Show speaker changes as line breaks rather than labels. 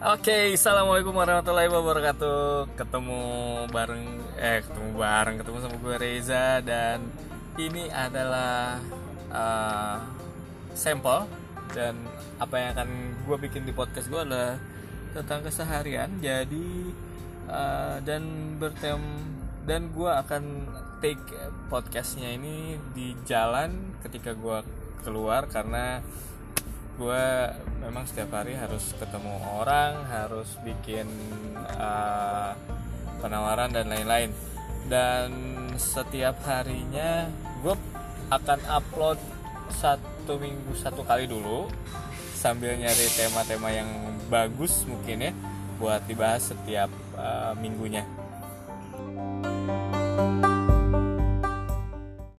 Oke, assalamualaikum warahmatullahi wabarakatuh. Ketemu bareng, eh ketemu bareng, ketemu sama gue Reza dan ini adalah uh, sampel dan apa yang akan gue bikin di podcast gue adalah tentang keseharian. Jadi uh, dan bertem dan gue akan take podcastnya ini di jalan ketika gue keluar karena gue memang setiap hari harus ketemu orang harus bikin uh, penawaran dan lain-lain. Dan setiap harinya gue akan upload satu minggu satu kali dulu sambil nyari tema-tema yang bagus mungkin ya buat dibahas setiap uh, minggunya